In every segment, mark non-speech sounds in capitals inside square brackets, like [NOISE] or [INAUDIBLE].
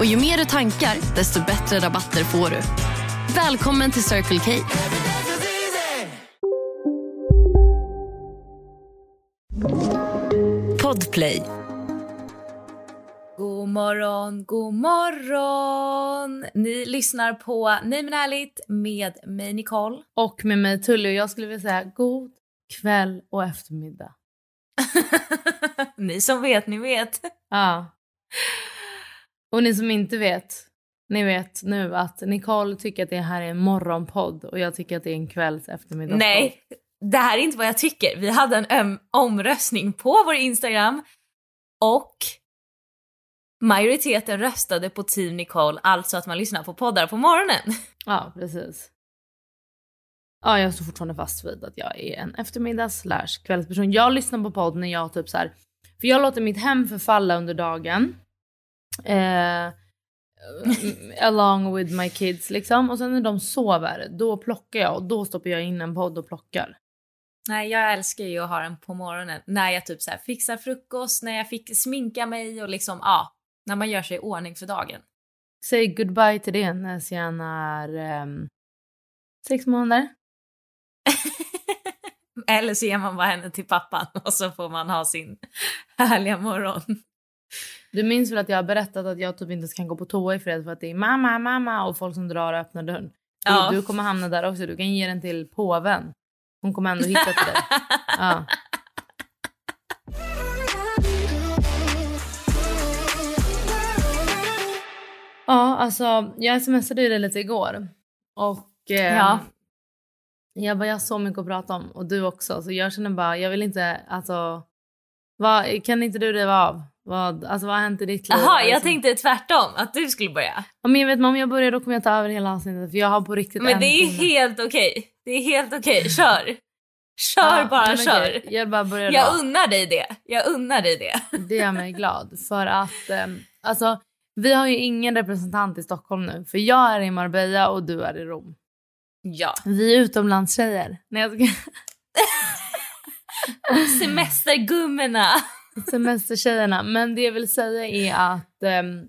Och ju mer du tankar, desto bättre rabatter får du. Välkommen till Circle K. Podplay. God morgon, god morgon! Ni lyssnar på Nej men ärligt med mig Nicole. Och med mig Tully och jag skulle vilja säga god kväll och eftermiddag. [LAUGHS] ni som vet, ni vet. Ja. Och ni som inte vet, ni vet nu att Nicole tycker att det här är en morgonpodd och jag tycker att det är en kvälls eftermiddagspodd. Nej, det här är inte vad jag tycker. Vi hade en omröstning på vår Instagram och majoriteten röstade på Team Nicole, alltså att man lyssnar på poddar på morgonen. Ja, precis. Ja, jag står fortfarande fast vid att jag är en eftermiddags kvällsperson. Jag lyssnar på podd när jag typ så här, för jag låter mitt hem förfalla under dagen. Eh, along with my kids liksom. Och sen när de sover, då plockar jag och då stoppar jag in en podd och plockar. Nej, jag älskar ju att ha den på morgonen när jag typ så här fixar frukost, när jag fick sminka mig och liksom, ja, när man gör sig i ordning för dagen. Säg goodbye till det när Sienna är ehm, sex månader. [LAUGHS] Eller så ger man bara henne till pappan och så får man ha sin härliga morgon. Du minns väl att jag har berättat att jag typ inte kan gå på toa i fred för att det är mamma, mamma och folk som drar och öppnar dörren. Ja. Du, du kommer hamna där också. Du kan ge den till påven. Hon kommer ändå hitta till dig. [LAUGHS] Ja. Ja, alltså jag smsade ju dig lite igår. Och eh, Ja. jag bara, jag har så mycket att prata om. Och du också. Så jag känner bara, jag vill inte, alltså. Vad, kan inte du riva av? Vad, alltså vad har hänt i ditt liv? Jaha, jag tänkte tvärtom, att du skulle börja. Ja, men jag vet, om jag börjar då kommer jag ta över hela avsnittet. För jag har på riktigt Men en det är timme. helt okej. Det är helt okej, kör. Kör Ja, bara, kör. okej, Jag bara börjar Jag då. unnar dig det. Jag unnar dig det. [LAUGHS] Det gör mig glad. För att, ehm, alltså, vi har ju ingen representant i Stockholm nu. För jag är i Marbella och du är i Rom. Ja. Vi är utomlandstjejer. Nej, jag ska... [LAUGHS] Semestergummorna. Semestertjejerna. Men det jag vill säga är att ehm,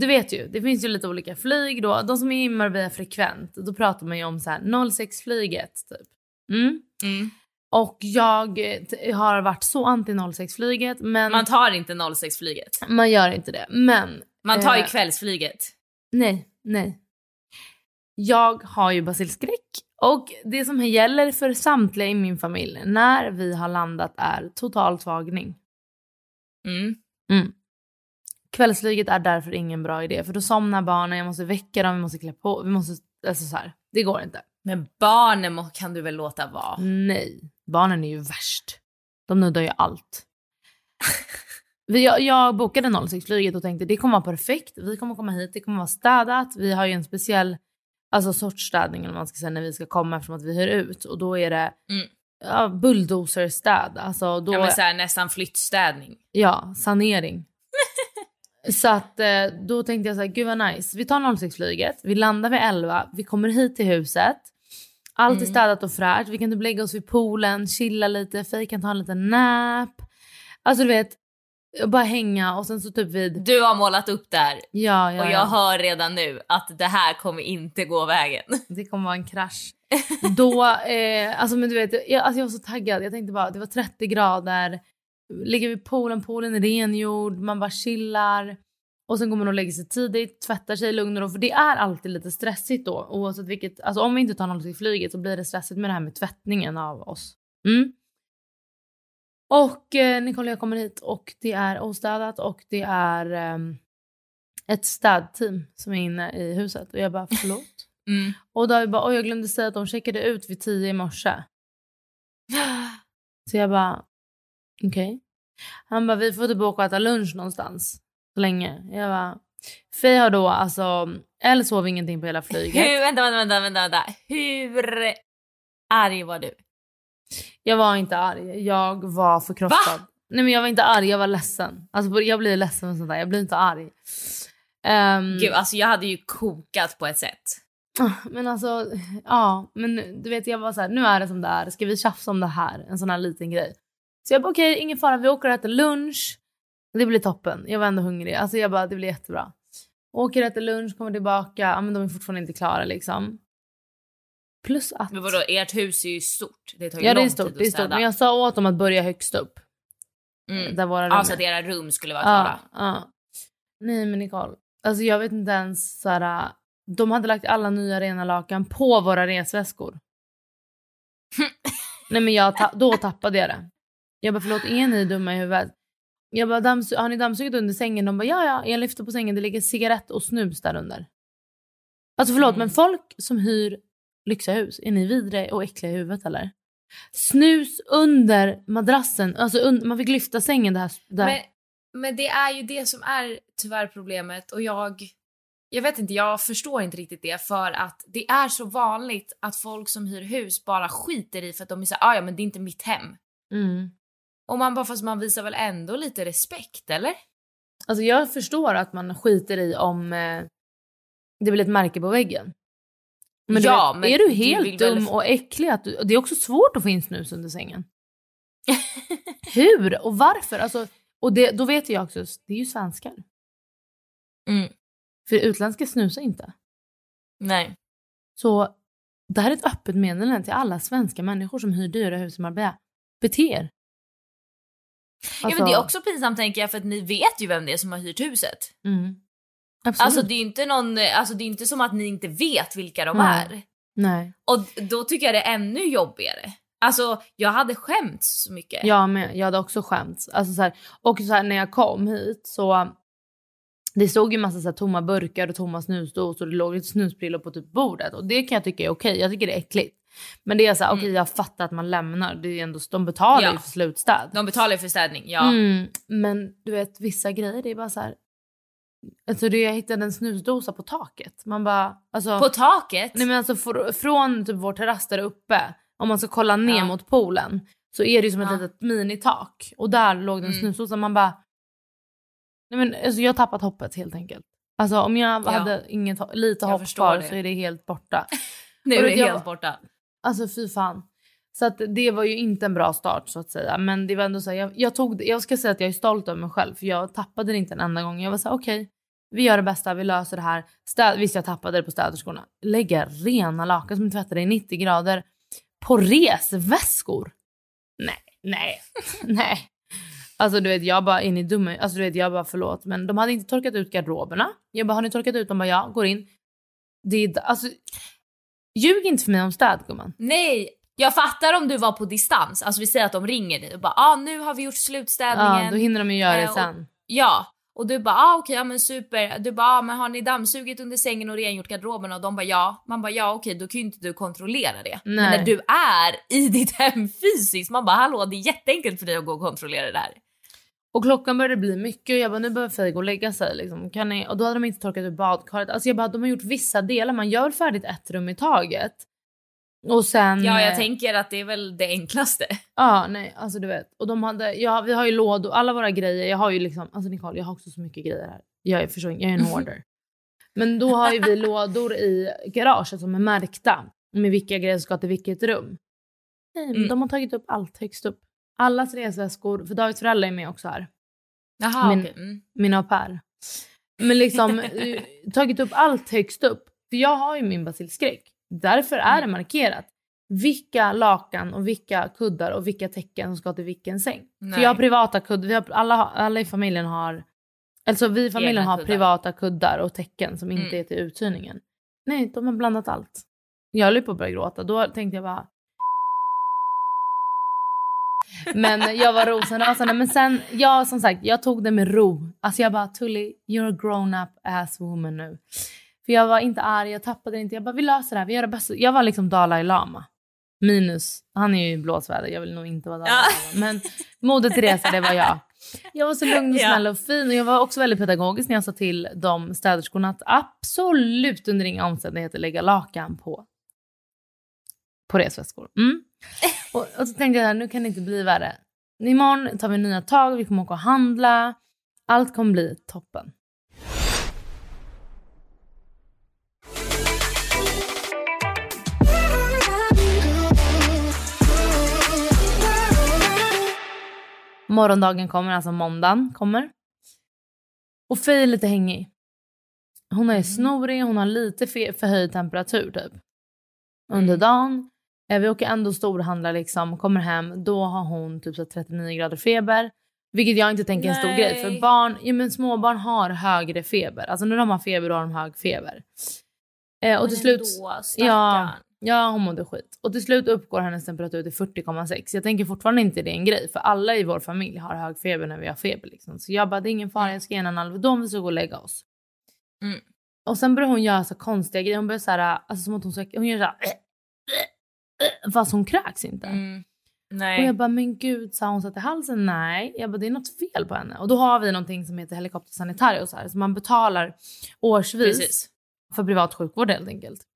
du vet ju, det finns ju lite olika flyg då. De som är i Marbella frekvent, då pratar man ju om så här 06-flyget typ. Mm. Mm. Och jag eh, har varit så anti 06-flyget men Man tar inte 06-flyget. man gör inte det. Men Man tar ju Eh. kvällsflyget. nej, nej. Jag har ju basilskräck och det som gäller för samtliga i min familj när vi har landat är total tvagning. Mm. Mm. Kvällsflyget är därför ingen bra idé för då somnar barnen, jag måste väcka dem, vi måste klä på, vi måste, alltså så här, det går inte. Men barnen kan du väl låta vara? Nej, barnen är ju värst. De nuddar ju allt. Jag, jag bokade 06-flyget och tänkte det kommer vara perfekt. Vi kommer komma hit, det kommer vara städat. Vi har ju en speciell alltså, sorts städning eller man ska säga när vi ska komma eftersom att vi hyr ut. Och då är det Mm. Ja, bulldozer-städ. Alltså, då, Ja, så här, nästan flyttstädning. Ja, sanering. [LAUGHS] så att eh, då tänkte jag så här, gud vad nice. Vi tar 06-flyget, vi landar vid 11, vi kommer hit till huset. Allt är Mm. städat och fräscht. Vi kan typ lägga oss vid poolen, chilla lite, Fej kan ta en liten nap. Alltså du vet, bara hänga och sen så typ vid... Du har målat upp där Ja, ja, och ja. jag hör redan nu att det här kommer inte gå vägen. [LAUGHS] Det kommer vara en krasch. Då, eh, alltså men du vet, jag, alltså jag var så taggad. Jag tänkte bara, det var 30 grader. Ligger vid poolen, poolen är rengjord, man bara chillar. Och sen går man och lägger sig tidigt, tvättar sig i lugn och ro. För det är alltid lite stressigt då. Oavsett vilket, alltså om vi inte tar något i flyget så blir det stressigt med det här med tvättningen av oss. Mm. Och eh, Nicole och jag kommer hit och det är ostädat och det är ehm, ett städteam som är inne i huset. Och jag bara [LAUGHS] förlåt. Mm. och vi bara oj jag glömde säga att de checkade ut vid tio i morse. [GASPS] Så jag bara okej. Han bara vi får typ åka och äta lunch någonstans. Så länge. Jag bara Faye har då alltså, Elle sov ingenting på hela flyget. [LAUGHS] Hur, vänta, vänta, vänta, vänta, vänta. Hur arg var du? Jag var inte arg, jag var förkrossad. Va? Nej men jag var inte arg, jag var ledsen. Alltså jag blir ledsen och sånt där, jag blir inte arg. Ehm, Gud, alltså jag hade ju kokat på ett sätt. ah, Men alltså, ja. Men du vet jag var så här, nu är det som det är. Ska vi tjafsa om det här? En sån här liten grej. Så jag bara okej, ingen fara, vi åker och äter lunch. Det blir toppen. Jag var ändå hungrig. Alltså jag bara, det blir jättebra. Åker och äter lunch, kommer tillbaka. Ja men de är fortfarande inte klara liksom. Plus att... Men vadå, ert hus är ju stort. Det tar ju Ja det lång är stort, tid det är stort. Men jag sa åt dem att börja högst upp. mm. Där våra rum Ja, så att era rum skulle vara klara. Ja, ja. Nej men Nicole, alltså jag vet inte ens såhär, de hade lagt alla nya rena lakan på våra resväskor. [LAUGHS] Nej men jag ta- då tappade jag det. Jag bara förlåt, är ni dumma i huvudet? Jag bara, "Dammsu- har ni dammsugit under sängen? De bara, ja ja, jag lyfter på sängen, det ligger cigarett och snus där under. Alltså förlåt, Mm. men folk som hyr lyxiga hus, är ni vidre och äckliga i huvudet eller? Snus under madrassen, alltså un- man fick lyfta sängen där. där. Men, men det är ju det som är tyvärr problemet och jag jag vet inte, jag förstår inte riktigt det för att det är så vanligt att folk som hyr hus bara skiter i för att de är såhär, ah, ja men det är inte mitt hem. Mm. Och man bara, fast man visar väl ändå lite respekt eller? Alltså jag förstår att man skiter i om eh, det blir ett märke på väggen. Men, Ja, du vet, men är du du helt väl- dum och äcklig? Att du, det är också svårt att få in snus under sängen. [LAUGHS] Hur och varför? Alltså, och det, då vet jag också, det är ju svenskar. Mm. För utländska snusar inte. Nej. Så det här är ett öppet meddelande till alla svenska människor som hyr dyra hus i Marbella. Bete er. ja, men det är också pinsamt tänker jag för att ni vet ju vem det är som har hyrt huset. Mm. Absolut. Alltså det är inte någon, alltså det är inte som att ni inte vet vilka de Nej. är. Nej. Och då tycker jag det är ännu jobbigare. Alltså jag hade skämts så mycket. Jag med. Jag hade också skämts. Alltså, så här, och så här, när jag kom hit så det stod ju massa så här, tomma burkar och tomma snusdosor och det låg lite snusprillor på typ bordet och det kan jag tycka är okej. Jag tycker det är äckligt. Men det är så här, okej jag fattar att man lämnar. Det är ändå, de betalar Ja. ju för slutstäd. De betalar ju för städning, ja. Mm, men du vet vissa grejer det är bara så här. Alltså det, jag hittade en snusdosa på taket. Man bara alltså. På taket? Nej men alltså fr- från typ vår terrass där uppe, om man ska kolla ner Ja. mot poolen så är det ju som ett Ja. litet minitak och där låg det en Mm. snusdosa. Man bara, nej men alltså jag har tappat hoppet helt enkelt. Alltså om jag Ja. hade inget, lite Jag hopp kvar så är det helt borta. [LAUGHS] nu är det jag- helt borta. Alltså fy fan. Så att det var ju inte en bra start så att säga. Men det var ändå så här, jag, jag tog det- jag ska säga att jag är stolt över mig själv för jag tappade det inte en enda gång. Jag var så här, okej, vi gör det bästa, vi löser det här. Städ, visst jag tappade det på städerskorna. Lägga rena lakan som tvättade i 90 grader på resväskor. Nej, nej, [LAUGHS] nej. Alltså du vet jag bara in i dumma, alltså du vet jag bara förlåt men de hade inte torkat ut garderoberna. Jag bara har ni torkat ut? De bara ja, går in. Det är, alltså ljug inte för mig om städgumman. Nej, jag fattar om du var på distans. Alltså vi säger att de ringer dig och bara ah, nu har vi gjort slutstädningen. Ja, då hinner de ju göra det Eh, och- sen. Ja, och du bara ah, okej, ja men super. Du bara ah, men har ni dammsugit under sängen och rengjort garderoben? Och de bara ja. Man bara ja okej, då kan ju inte du kontrollera det. Men Nej. när du är i [LAUGHS] ditt hem fysiskt, man bara hallå det är jätteenkelt för dig att gå och kontrollera det där. Och klockan började bli mycket och jag bara nu behöver Faye gå och lägga sig. Liksom. Kan ni? Och då hade de inte torkat ut badkaret. Alltså jag bara de har gjort vissa delar. Man gör färdigt ett rum i taget. Och sen... Ja, eh, jag tänker att det är väl det enklaste. Ja, nej, alltså du vet. Och de hade, ja, vi har ju lådor, alla våra grejer. Jag har ju liksom, alltså Nicole, jag har också så mycket grejer här. Jag är, förstår, jag är en [LAUGHS] hoarder. Men då har ju vi lådor i garaget som är märkta med vilka grejer som ska till vilket rum. Nej, men Mm. de har tagit upp allt högst upp. Allas resväskor, för Davids föräldrar är med också här. Jaha, Men- okej. Mm. Min au pair. Men liksom eh, tagit upp allt högst upp. För jag har ju min basilskräck. Därför är det Mm. markerat vilka lakan och vilka kuddar och vilka täcken som ska till vilken säng. För Nej. jag har privata kuddar. Vi har, alla, alla i familjen har... Alltså vi i familjen Egna har kuddar. privata kuddar och täcken som inte Mm. är till uthyrningen. Nej, de har blandat allt. Jag höll på att börja gråta. Då tänkte jag bara... Men jag var rosenrasande. Men sen, jag som sagt, jag tog det med ro. Alltså jag bara, Tully, you're a grown up ass woman nu. För jag var inte arg, jag tappade inte. Jag bara, vi löser det här, vi gör det bästa. Jag var liksom Dalai Lama. Minus, han är ju i blåsväder, jag vill nog inte vara Dalai Lama. Men Moder Teresa, det var jag. [LAUGHS] Jag var så lugn och snäll och fin och jag var också väldigt pedagogisk när jag sa till de städerskorna att absolut under inga omständigheter lägga lakan på, på resväskor. Mm. [LAUGHS] Och, och så tänkte jag nu kan det inte bli värre. Imorgon tar vi nya tag, vi kommer åka och handla. Allt kommer bli toppen. Morgondagen kommer, alltså måndagen kommer. Och Faye är lite hängig. Hon är snorig, hon har lite förhöjd temperatur typ. Under dagen. Eh, Vi åker ändå storhandla liksom, kommer hem, då har hon typ så 39 grader feber. Vilket jag inte tänker är en stor Nej. grej. För barn, ja, men småbarn har högre feber. Alltså när de har feber då har de hög feber. Eh, och till slut... Ändå, Ja. Ja, hon mådde skit. Och till slut uppgår hennes temperatur till 40,6. Jag tänker fortfarande inte det är en grej. För alla i vår familj har hög feber när vi har feber. Liksom. Så jag bara, det är ingen fara, jag ska ge henne en Alvedon, vi ska gå och lägga oss. Mm. Och sen börjar hon göra så konstiga grejer. Hon börjar så här, alltså som att hon, ska, hon gör så här, [SNIFFS] fast hon kräks inte. Mm. Och jag bara, men gud, sa hon satt i halsen? Nej. Jag bara, det är något fel på henne. Och då har vi någonting som heter helikoptersanitario så här. Så man betalar årsvis Precis. för privat sjukvård helt enkelt.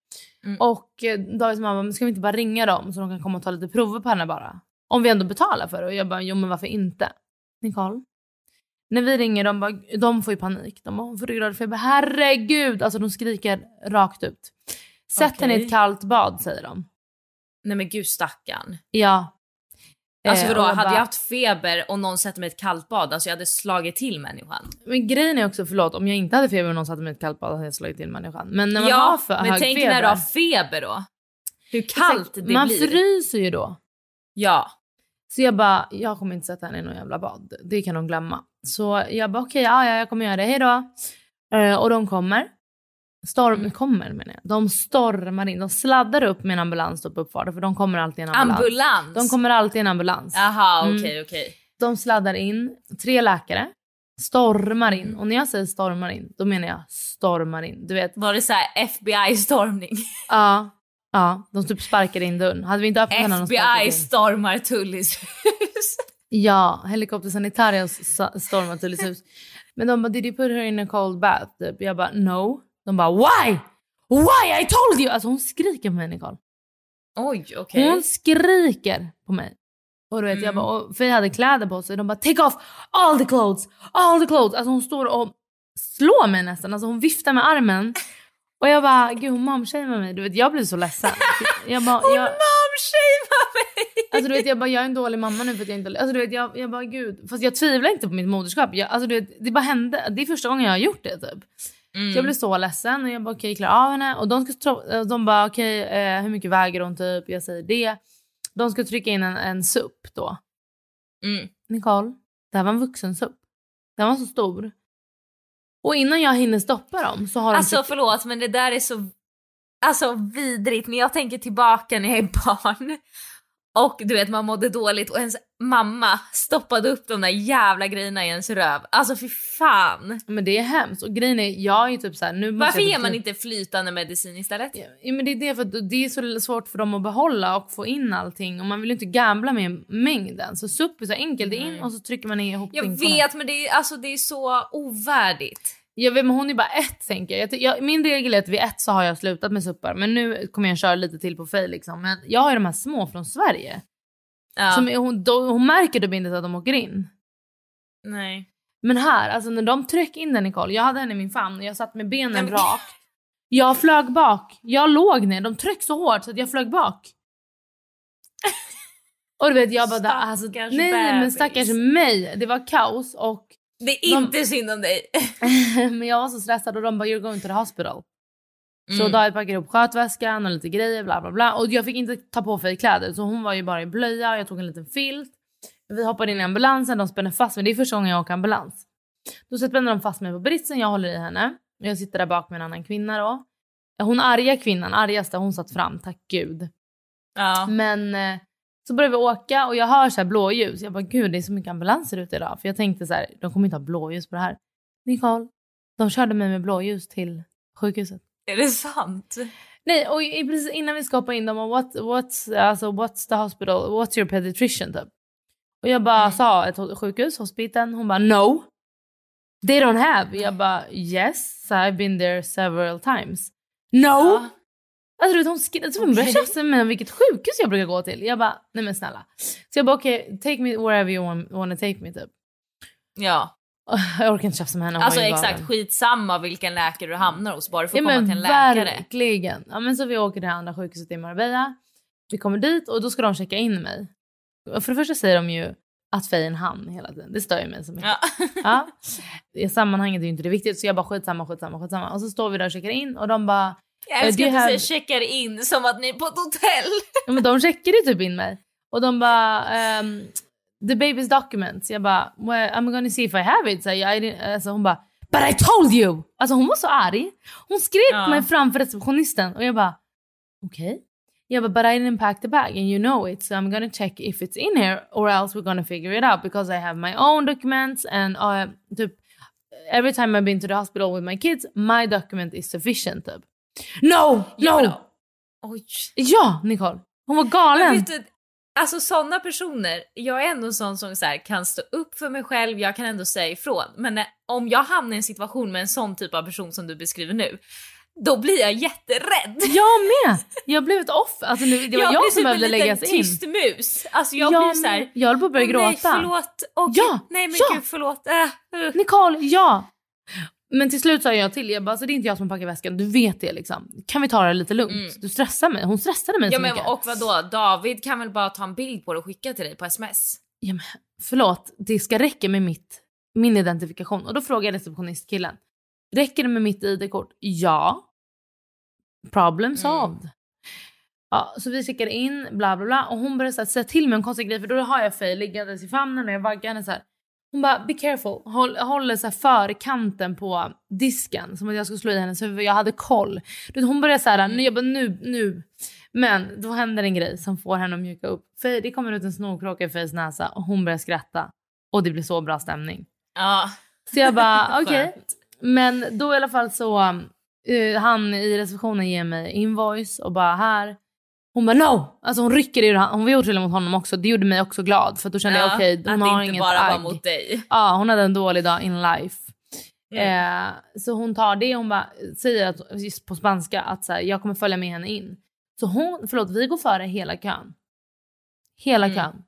Mm. Och eh, Davids mamma, men ska vi inte bara ringa dem så de kan komma och ta lite prover på henne bara? Om vi ändå betalar för det. Och jag bara, jo men varför inte? Nicole? När vi ringer, de, bara, de får ju panik. De bara, hon får ryggradfeber. Herregud! Alltså de skriker rakt ut. Sätt henne i ett kallt bad säger de. Nej men gud stackarn. Ja. Alltså Eh, vadå, och hade bara- jag haft feber och någon sätter mig i ett kallt bad, alltså jag hade slagit till människan. Men grejen är också, förlåt, om jag inte hade feber och någon satte mig i ett kallt bad hade jag slagit till människan. Men när man har ja, för men hög tänk feber. när du har feber då. Hur kallt det man blir. fryser ju då. Ja. Så jag bara, jag kommer inte sätta henne i någon jävla bad. Det kan de glömma. Så jag bara, okej, ja, ja, jag kommer göra det, hejdå. Uh, och de kommer. Storm, Mm. kommer menar jag. De stormar in, de sladdar upp med en ambulans på uppfarten för de kommer alltid i en ambulans. Ambulans. De kommer alltid i en ambulans. Jaha, Mm. okej okej. De sladdar in, tre läkare, stormar in. Och när jag säger stormar in, då menar jag stormar in. Du vet, Var det så FBI-stormning? ja, ja, de typ sparkar in dörren. Hade vi inte öppnat den FBI stormar Tullys hus. Ja, helikoptersanitarios sa- stormar till hus. Men de bara, did you put her in a cold bath? Typ. Jag bara, no. De bara, why? Why? I told you! Alltså hon skriker på mig Nicole. Oj, okej. Hon skriker på mig. Och du vet, jag Mm. bara, och Faye hade kläder på sig. De bara, take off all the clothes, all the clothes. Alltså hon står och slår mig nästan. Alltså hon viftar med armen. Och jag bara, gud hon momshamear mig. Du vet, jag blir så ledsen. Jag bara, jag, Momshamear mig! Alltså du vet jag bara jag är en dålig mamma nu för att jag inte Alltså du vet jag, jag bara gud. Fast jag tvivlar inte på mitt moderskap. Jag, alltså du vet det bara hände. Det är första gången jag har gjort det typ. Mm. Så jag blev så ledsen och jag bara okej okay, klara av henne. Och de ska de bara okej eh, hur mycket väger hon typ? Jag säger det. De ska trycka in en, en supp då. Mm. Nicole, det här var en vuxensupp. Den var så stor. Och innan jag hinner stoppa dem så har de Alltså tryckt- förlåt men det där är så alltså, vidrigt. När jag tänker tillbaka när jag är barn och du vet man mådde dåligt och ens mamma stoppade upp de där jävla grejerna i ens röv. Alltså fy fan. Men det är hemskt. Och grejen är jag är ju typ så här, nu måste Varför ger man inte flytande medicin istället? Ja, men det är det för att det är så svårt för dem att behålla och få in allting och man vill ju inte gambla med mängden. Så SUP är så enkelt, är in och så trycker man ihop Jag vet men det är, alltså, det är så ovärdigt. Jag vet men hon är bara ett tänker jag. jag. Min regel är att vid ett så har jag slutat med suppar men nu kommer jag köra lite till på Faye liksom. Men jag har ju de här små från Sverige. Ja. Som hon, då, hon märker typ inte att de åker in. Nej. Men här, alltså när de tryckte in den Nicole, jag hade henne i min famn och jag satt med benen Nej, men- rakt. Jag flög bak. Jag låg ner. De tryckte så hårt så att jag flög bak. Och du vet jag bara, alltså, Stackars nej men bebis. stackars mig. Det var kaos och Det är De- inte synd om dig. [LAUGHS] men jag var så stressad och de bara you're going to the hospital. Så Mm. David packade ihop skötväskan och lite grejer bla bla bla. Och jag fick inte ta på mig kläder så hon var ju bara i blöja och jag tog en liten filt. Vi hoppade in i ambulansen, de spänner fast mig. Det är första gången jag åker ambulans. Då så spänner de fast mig på britsen, jag håller i henne. Jag sitter där bak med en annan kvinna då. Hon arga kvinnan, argaste, hon satt fram, tack gud. Ja. Men eh, Så börjar vi åka och jag hör så här blåljus. Jag bara gud det är så mycket ambulanser ute idag. För jag tänkte så här, de kommer inte ha blåljus på det här. Nicole, de körde mig med blåljus till sjukhuset. Är det sant? Nej, och precis innan vi ska hoppa in, de bara what, what's, alltså, what's the hospital, what's your pediatrician typ. Och jag bara Mm. sa ett sjukhus, hospiten, hon bara no. They don't have. Jag bara yes, I've been there several times. No! Ja. Alltså du vet hon skrev, så hon började Okej. tjafsa med mig om vilket sjukhus jag brukar gå till. Jag bara nej men snälla. Så jag bara okej, take me wherever you want, wanna take me typ. ja. [LAUGHS] Jag orkar inte tjafsa med henne. Alltså exakt, galen. skitsamma vilken läkare du hamnar hos bara du får Ja komma till en läkare. verkligen. Ja, men så vi åker till det andra sjukhuset i Marbella. Vi kommer dit och då ska de checka in mig. För det första säger de ju att Faye är en han hela tiden. Det stör ju mig så mycket. Ja. Ja. I sammanhanget är ju inte det viktigt så jag bara skitsamma, skitsamma, skitsamma. Och så står vi där och checkar in och de bara, Jag älskar det att du här- säger checkar in som att ni är på ett hotell. ja, men de checkade typ in mig. Och de bara, ehm, the baby's documents. Jag bara, well, I'm gonna see if I have it. Så jag, I alltså hon bara, but I told you! Alltså hon var så arg. Hon skrek Ja. mig framför receptionisten och jag bara, okej. Jag bara, but I didn't pack the bag and you know it so I'm gonna check if it's in here or else we're gonna figure it out because I have my own documents and uh, typ every time I've been to the hospital with my kids my document is sufficient typ. No! No! Ja, Oj. Ja, Nicole. Hon var galen. du, alltså sådana personer, jag är ändå en sån som så här, kan stå upp för mig själv, jag kan ändå säga ifrån. Men när, om jag hamnar i en situation med en sån typ av person som du beskriver nu, då blir jag jätterädd. Jag med! Jag blev ett offer. Alltså, nu, det var jag, blir som typ behövde läggas in. tyst mus. Alltså jag Jag blir så här. med. Jag höll på att börja "Åh, gråta. Nej förlåt, Okej, Ja, nej men ja. gud förlåt. Äh, uh. Nicole, ja! Men till slut sa jag till, jag bara, alltså, det är inte jag som packar väskan, du vet det liksom. Kan vi ta det lite lugnt? Mm. Du stressar mig. Hon stressade mig Ja så men mycket. och vad då? David kan väl bara ta en bild på det och skicka till dig på sms? Ja, men, förlåt, det ska räcka med mitt, min identifikation. Och då frågade jag receptionistkillen, räcker det med mitt ID-kort? Ja. Problem Mm. solved. Ja, så vi checkade in, bla bla bla. Och hon började så här, säga till mig om konstiga grejer. För då har jag Faye liggandes i famnen och jag vaggar henne så här. Hon bara, be careful. Håll, håller så för kanten på disken. Som att jag skulle slå i hennes huvud. Jag hade koll. Hon började så här, Mm. nu, jag bara, nu, nu. Men då händer en grej som får henne att mjuka upp. Faye, det kommer ut en snorkråka i Fayes näsa och hon börjar skratta. Och det blir så bra stämning. Ja. Så jag bara, [LAUGHS] okej. Skönt. Men då i alla fall så, eh, han i receptionen ger mig invoice och bara här. Hon bara no! Alltså hon rycker i han- hon var otrevlig mot honom också. Det gjorde mig också glad för att då kände jag okej, att hon har inte inget bara agg. var mot dig. Ja, hon hade en dålig dag in life. Mm. Eh, så hon tar det hon bara säger att, just på spanska att så här, jag kommer följa med henne in. Så hon, förlåt, vi går före hela kön. Hela Mm. kön.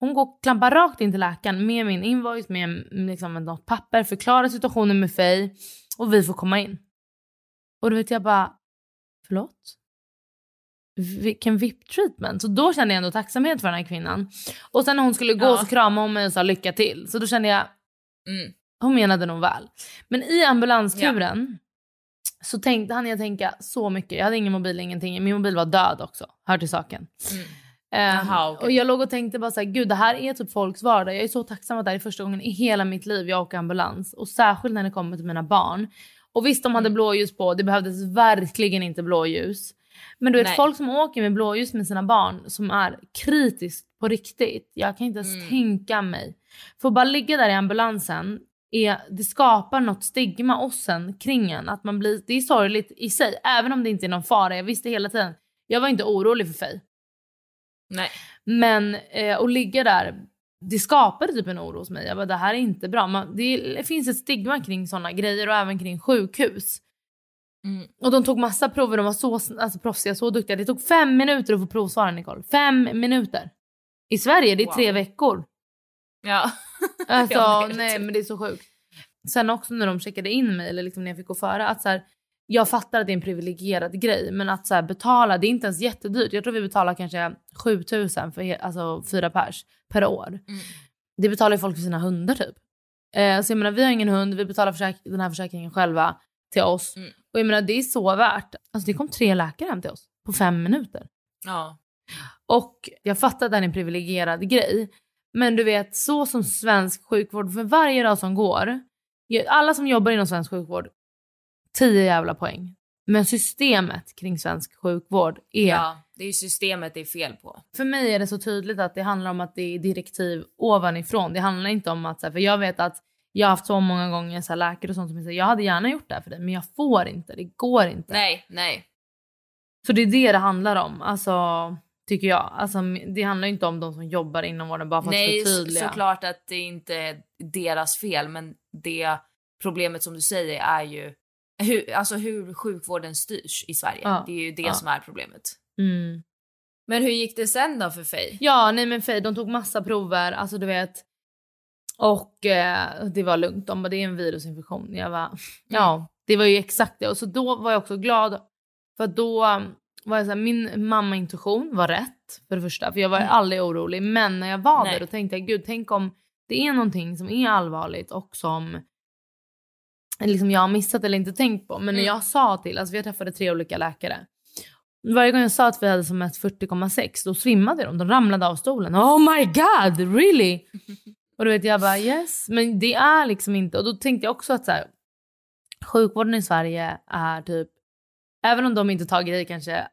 Hon går klampar rakt in till läkaren med min invoice, med liksom något papper, förklarar situationen med Faye och vi får komma in. Och då vet jag bara, förlåt? Vilken VIP-treatment. Så då kände jag ändå tacksamhet för den här kvinnan. Och sen när hon skulle gå Ja. så kramade hon mig och sa lycka till. Så då kände jag, Mm. hon menade nog väl. Men i ambulansturen så tänkte, hann jag tänka så mycket. Jag hade ingen mobil, ingenting. Min mobil var död också, hör till saken. Mm. Ehm, Jaha, okej. Och jag låg och tänkte bara så här, gud det här är typ folks vardag. Jag är så tacksam att det här är första gången i hela mitt liv jag åker ambulans. Och särskilt när det kommer till mina barn. Och visst de hade Mm. blåljus på, det behövdes verkligen inte blåljus. Men du vet Nej. folk som åker med blåljus med sina barn som är kritiskt på riktigt. Jag kan inte ens Mm. tänka mig. För att bara ligga där i ambulansen, är, det skapar något stigma oss kring en. Att man blir, det är sorgligt i sig, även om det inte är någon fara. Jag visste hela tiden, jag var inte orolig för Faye. Nej. Men eh, att ligga där, det skapade typ en oro hos mig. Jag bara, det här är inte bra. Man, det, det finns ett stigma kring sådana grejer och även kring sjukhus. Mm. Och de tog massa prover, de var så alltså, proffsiga, så duktiga. Det tog fem minuter att få provsvara Nicole. Fem minuter. I Sverige, det är tre Wow. veckor. Ja. [LAUGHS] Alltså nej men det är så sjukt. Sen också när de checkade in mig eller liksom när jag fick gå före att så här, jag fattar att det är en privilegierad grej men att så här, betala det är inte ens jättedyrt. Jag tror vi betalar kanske 7000 för alltså fyra pers per år. Mm. Det betalar ju folk för sina hundar typ. Eh, så jag menar vi har ingen hund, vi betalar den här försäkringen själva till oss. Mm. Och jag menar det är så värt. Alltså det kom tre läkare hem till oss på fem minuter. Ja. Och jag fattar att det är en privilegierad grej. Men du vet, så som svensk sjukvård, för varje dag som går, alla som jobbar inom svensk sjukvård, 10 jävla poäng. Men systemet kring svensk sjukvård är... Ja, det är systemet det är fel på. För mig är det så tydligt att det handlar om att det är direktiv ovanifrån. Det handlar inte om att... För jag vet att jag har haft så många gånger så här, läkare och sånt som säger jag hade gärna gjort det här för dig men jag får inte, det går inte. Nej, nej. Så det är det det handlar om. Alltså, tycker jag. Alltså, det handlar inte om de som jobbar inom vården bara för Nej, att förtydliga. Nej, såklart att det inte är deras fel, men det problemet som du säger är ju hur, alltså hur sjukvården styrs i Sverige. Ja. Det är ju det Ja. som är problemet. Mm. Men hur gick det sen då för Faye? Ja, nej men Faye, de tog massa prover, alltså du vet. Och eh, det var lugnt. De bara, det är en virusinfektion. Jag var, ja, det var ju exakt det. Och så då var jag också glad. För då um, var jag så här, min mamma-intuition var rätt för det första. För jag var Mm. aldrig orolig. Men när jag var Nej. där då tänkte jag, gud tänk om det är någonting som är allvarligt och som liksom jag har missat eller inte tänkt på. Men när Mm. jag sa till, alltså jag träffade tre olika läkare. Varje gång jag sa att vi hade som ett 40,6 då svimmade de. De ramlade av stolen. Oh my god, really? [LAUGHS] och då vet jag bara yes. Men det är liksom inte. Och då tänkte jag också att så här, sjukvården i Sverige är typ, även om de inte tar grejer kanske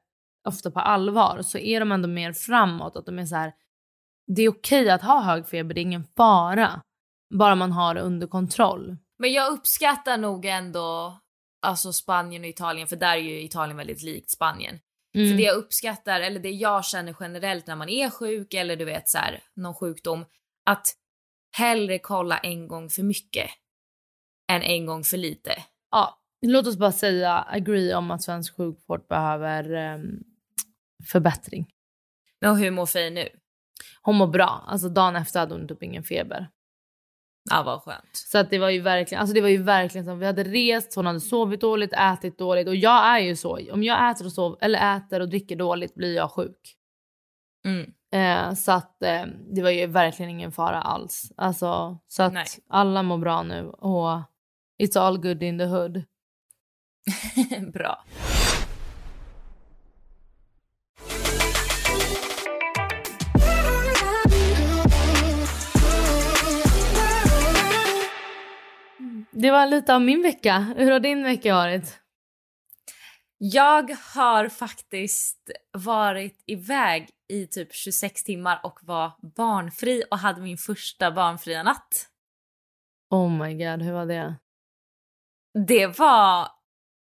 ofta på allvar så är de ändå mer framåt. Att de är så här, det är okej att ha hög feber, det är ingen fara. Bara man har det under kontroll. Men jag uppskattar nog ändå alltså Spanien och Italien, för där är ju Italien väldigt likt Spanien. Mm. För det jag uppskattar, eller det jag känner generellt när man är sjuk eller du vet så här, någon sjukdom, att hellre kolla en gång för mycket än en gång för lite. Ja, låt oss bara säga agree om att svensk sjukvård behöver ehm, förbättring. Men hur mår Faye nu? Hon mår bra. Alltså dagen efter hade hon typ ingen feber. Ja, vad skönt. Så att det var ju verkligen, alltså det var ju verkligen som vi hade rest, hon hade sovit dåligt, ätit dåligt och jag är ju så. Om jag äter och sov, eller äter och dricker dåligt blir jag sjuk. Mm. Eh, så att eh, det var ju verkligen ingen fara alls. Alltså så att Nej. alla mår bra nu och it's all good in the hood. [LAUGHS] Bra. Det var lite av min vecka. Hur har din vecka varit? Jag har faktiskt varit iväg i typ 26 timmar och var barnfri och hade min första barnfria natt. Oh my god, hur var det? Det var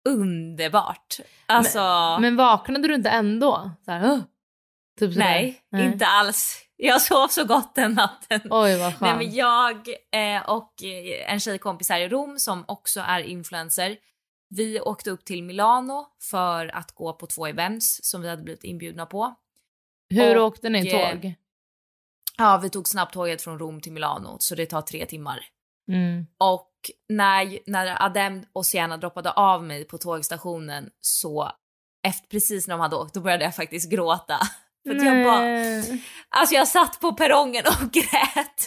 underbart. Alltså, Men vaknade du inte ändå? Så här, "Åh!" typ sådär? nej, inte alls. Jag sov så gott den natten. Oj vad Nej, skönt. men jag eh, och en tjejkompis här i Rom som också är influencer, vi åkte upp till Milano för att gå på två events som vi hade blivit inbjudna på. Hur och, åkte ni eh, tåg? Ja, vi tog snabbtåget från Rom till Milano så det tar tre timmar. Mm. Och när, när Adem och Sienna droppade av mig på tågstationen så efter, precis när de hade åkt då började jag faktiskt gråta. [LAUGHS] För jag bara. Alltså jag satt på perrongen och [LAUGHS] grät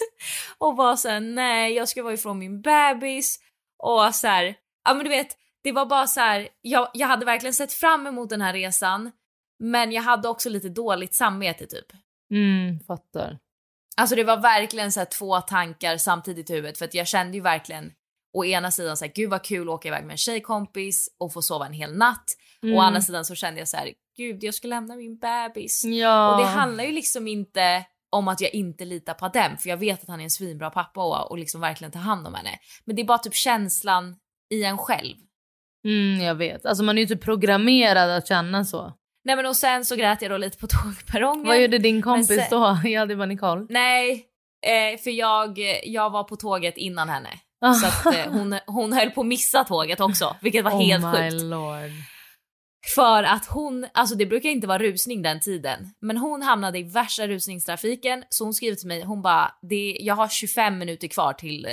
och var såhär nej jag ska vara ifrån min bebis och så här, ja men du vet det var bara så här, jag, jag hade verkligen sett fram emot den här resan men jag hade också lite dåligt samvete typ. Mm, fattar. Alltså det var verkligen så två tankar samtidigt i huvudet för att jag kände ju verkligen å ena sidan så här, gud vad kul att åka iväg med en tjejkompis och få sova en hel natt. Mm. Å andra sidan så kände jag så här, gud jag ska lämna min bebis. Ja. Och det handlar ju liksom inte om att jag inte litar på Adem för jag vet att han är en svinbra pappa och, och liksom verkligen tar hand om henne. Men det är bara typ känslan i en själv. Mm, jag vet. Alltså man är ju typ programmerad att känna så. Nej men och sen så grät jag då lite på [LAUGHS] tågperrongen. Vad gjorde din kompis sen- då? Jag hade bara Nicole. Nej, eh, för jag, jag var på tåget innan henne. Så att eh, hon, hon höll på att missa tåget också, vilket var [LAUGHS] helt oh my sjukt. lord. För att hon, alltså det brukar inte vara rusning den tiden, men hon hamnade i värsta rusningstrafiken så hon skrev till mig, hon bara, det, jag har 25 minuter kvar till eh,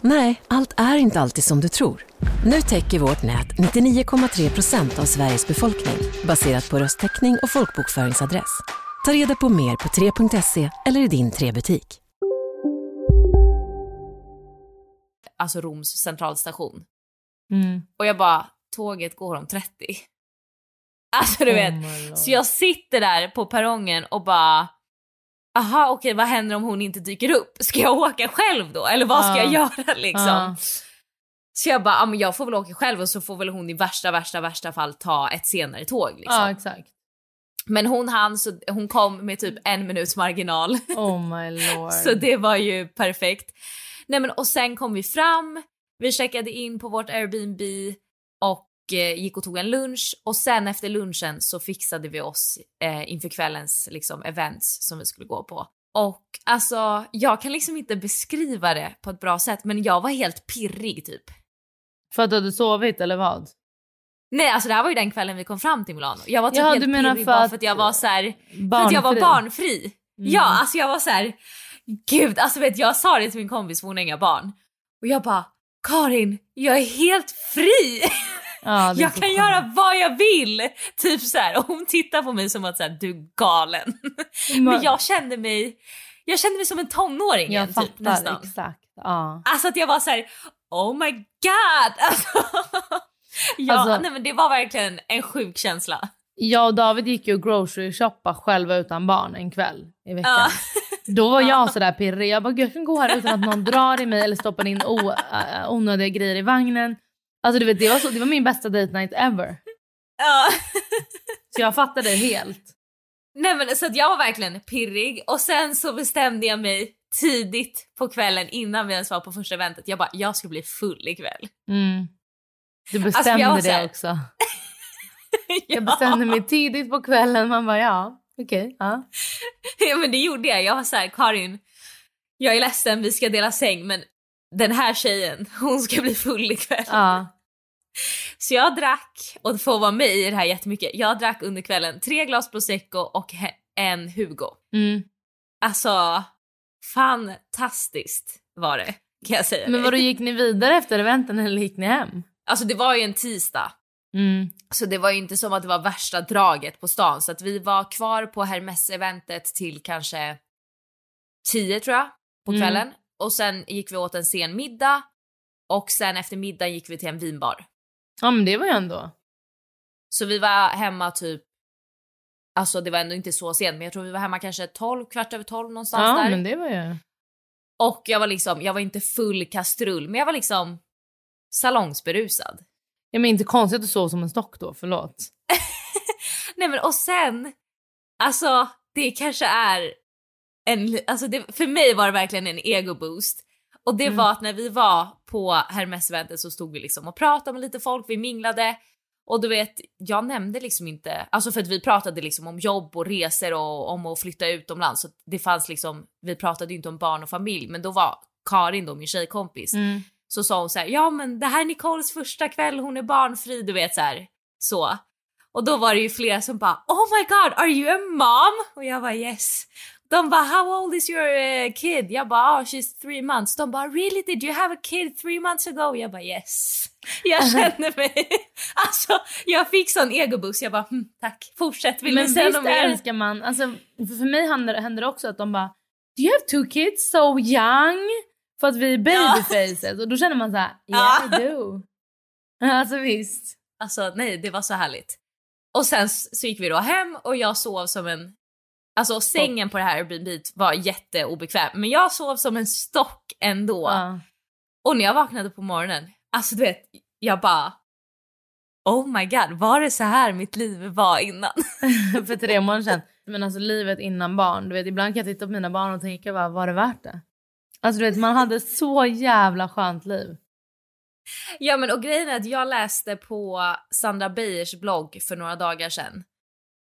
Nej, allt är inte alltid som du tror. Nu täcker vårt nät 99,3 procent av Sveriges befolkning baserat på röstteckning och folkbokföringsadress. Ta reda på mer på 3.se eller i din 3-butik. Alltså Roms centralstation. Mm. Och jag bara, tåget går om 30. Alltså du vet. Oh my lord. Så jag sitter där på perrongen och bara, aha okej vad händer om hon inte dyker upp? Ska jag åka själv då? Eller vad ska Ja. jag göra liksom? Så jag bara, ja men jag får väl åka själv och så får väl hon i värsta, värsta, värsta fall ta ett senare tåg liksom. ja, exakt. Men hon hann så hon kom med typ en minuts marginal. Oh my lord. [LAUGHS] Så det var ju perfekt. Nej men och sen kom vi fram, vi checkade in på vårt Airbnb gick och tog en lunch och sen efter lunchen så fixade vi oss eh, inför kvällens liksom events som vi skulle gå på. Och alltså jag kan liksom inte beskriva det på ett bra sätt men jag var helt pirrig typ. För att du hade sovit eller vad? Nej alltså det här var ju den kvällen vi kom fram till Milano. Jag var typ Ja, helt pirrig för bara att- för att jag var så här, för att jag var barnfri. Mm. Ja, alltså jag var så här, gud, alltså vet jag sa det till min kompis, för hon har inga barn. Och jag bara, Karin, jag är helt fri! [LAUGHS] Ja, jag kan göra vad jag vill! Typ så här. och hon tittar på mig som att så här, du är galen. Men Men- jag kände mig, jag kände mig som en tonåring Jag igen, fattar typ nästan. exakt. Ja. Alltså att jag var så här, oh my god! [LAUGHS] Alltså, ja, Alltså- nej men det var verkligen en sjuk känsla. Jag och David gick ju grocery shoppa själva utan barn en kväll i veckan. Ja. Då var jag [LAUGHS] sådär pirrig. Jag bara, "Gud, jag kan gå här utan att någon drar i mig eller stoppar in äh, onödiga grejer i vagnen. Alltså du vet, det var, så, det var min bästa date night ever. Ja. Så jag fattar det helt. Nej men så att jag var verkligen pirrig och sen så bestämde jag mig tidigt på kvällen innan vi ens var på första eventet. Jag bara, jag ska bli full ikväll. Mm. Du Alltså, bestämde jag var så här- det också. ja. [LAUGHS] Jag bestämde mig tidigt på kvällen. Man bara, ja, okej. ja. ja men det gjorde jag. Jag var så här, Karin, jag är ledsen vi ska dela säng men den här tjejen, [LAUGHS] hon ska bli full ikväll. ja. Så jag drack, och får vara med i det här jättemycket, jag drack under kvällen tre glas prosecco och en Hugo. Mm. Alltså, fantastiskt var det kan jag säga Men vadå, gick ni vidare efter eventen eller gick ni hem? Alltså det var ju en tisdag. Mm. Så det var ju inte som att det var värsta draget på stan så att vi var kvar på Hermes-eventet till kanske 10 tror jag på Mm. Och sen gick vi åt en sen middag och sen efter middagen gick vi till en vinbar. Ja men det var ju ändå. Så vi var hemma typ, alltså det var ändå inte så sent men jag tror vi var hemma kanske 12, kvart över 12 någonstans Ja där. men det var ju. Och jag var liksom, jag var inte full kastrull men jag var liksom salongsberusad. Ja men inte konstigt att du sov som en stock då, förlåt. [LAUGHS] Nej men och sen, alltså det kanske är en, alltså det, för mig var det verkligen en ego boost. Och det Mm. var att när vi var på Hermes-eventet så stod vi liksom och pratade med lite folk, vi minglade. Och du vet, jag nämnde liksom inte, alltså för att vi pratade liksom om jobb och resor och om att flytta utomlands. Så det fanns liksom, vi pratade ju inte om barn och familj, men då var Karin då, min tjejkompis, Mm. så sa hon så här, ja men det här är Nicoles första kväll, hon är barnfri, du vet så här. Så. Och då var det ju flera som bara, oh my god, are you a mom? Och jag bara yes. De bara, how old is your eh, kid? Jag bara, oh she's three months. De bara, really did you have a kid three months ago? Jag bara yes. [LAUGHS] Jag kände mig, [LAUGHS] alltså jag fick sån egoboost, jag bara hm, tack, fortsätt, vill men ni säga något mer? älskar man, alltså för, mig händer, det också att de bara Do you have two kids so young? För att vi är babyfaces och då känner man så här, yeah I do. [LAUGHS] Alltså visst. Alltså nej, det var så härligt. Och sen så gick vi då hem och jag sov som en... Alltså sängen på det här Airbnb var jätteobekväm, men jag sov som en stock ändå. Ja. Och när jag vaknade på morgonen, alltså du vet, jag bara... Oh my god, var det så här mitt liv var innan? [LAUGHS] för tre månader sedan. Men alltså livet innan barn, du vet ibland kan jag titta på mina barn och tänka bara, var det värt det? Alltså du vet man hade så jävla skönt liv. Ja men och grejen är att jag läste på Sandra Beijers blogg för några dagar sedan.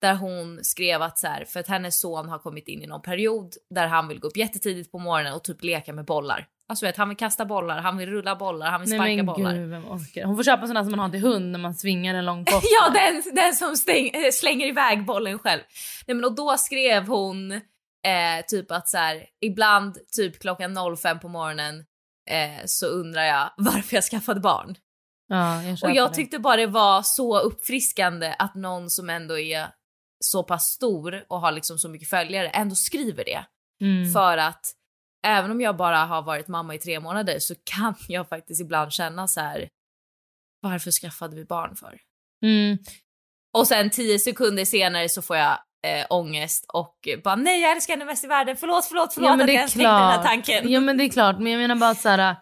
Där hon skrev att så här, för att hennes son har kommit in i någon period där han vill gå upp jättetidigt på morgonen och typ leka med bollar. Alltså vet, han vill kasta bollar, han vill rulla bollar, han vill sparka Nej men bollar. gud, vem orkar? Hon får köpa såna som man har till hund när man svingar en lång [LAUGHS] kofta. ja, den, den som stäng, äh, slänger iväg bollen själv. Nej, men och då skrev hon eh, typ att så här, ibland typ klockan 05 på morgonen eh, så undrar jag [LAUGHS] varför jag skaffade barn. Ja, jag Och jag det. tyckte bara det var så uppfriskande att någon som ändå är så pass stor och har liksom så mycket följare ändå skriver det. Mm. För att även om jag bara har varit mamma i tre månader så kan [LAUGHS] jag faktiskt ibland känna så här. Varför skaffade vi barn för? Mm. Och sen tio sekunder senare så får jag eh, ångest och bara nej jag älskar henne mest i världen, förlåt förlåt förlåt Ja men att det jag är ens tänkte den här tanken. Ja men det är klart men jag menar bara att så här.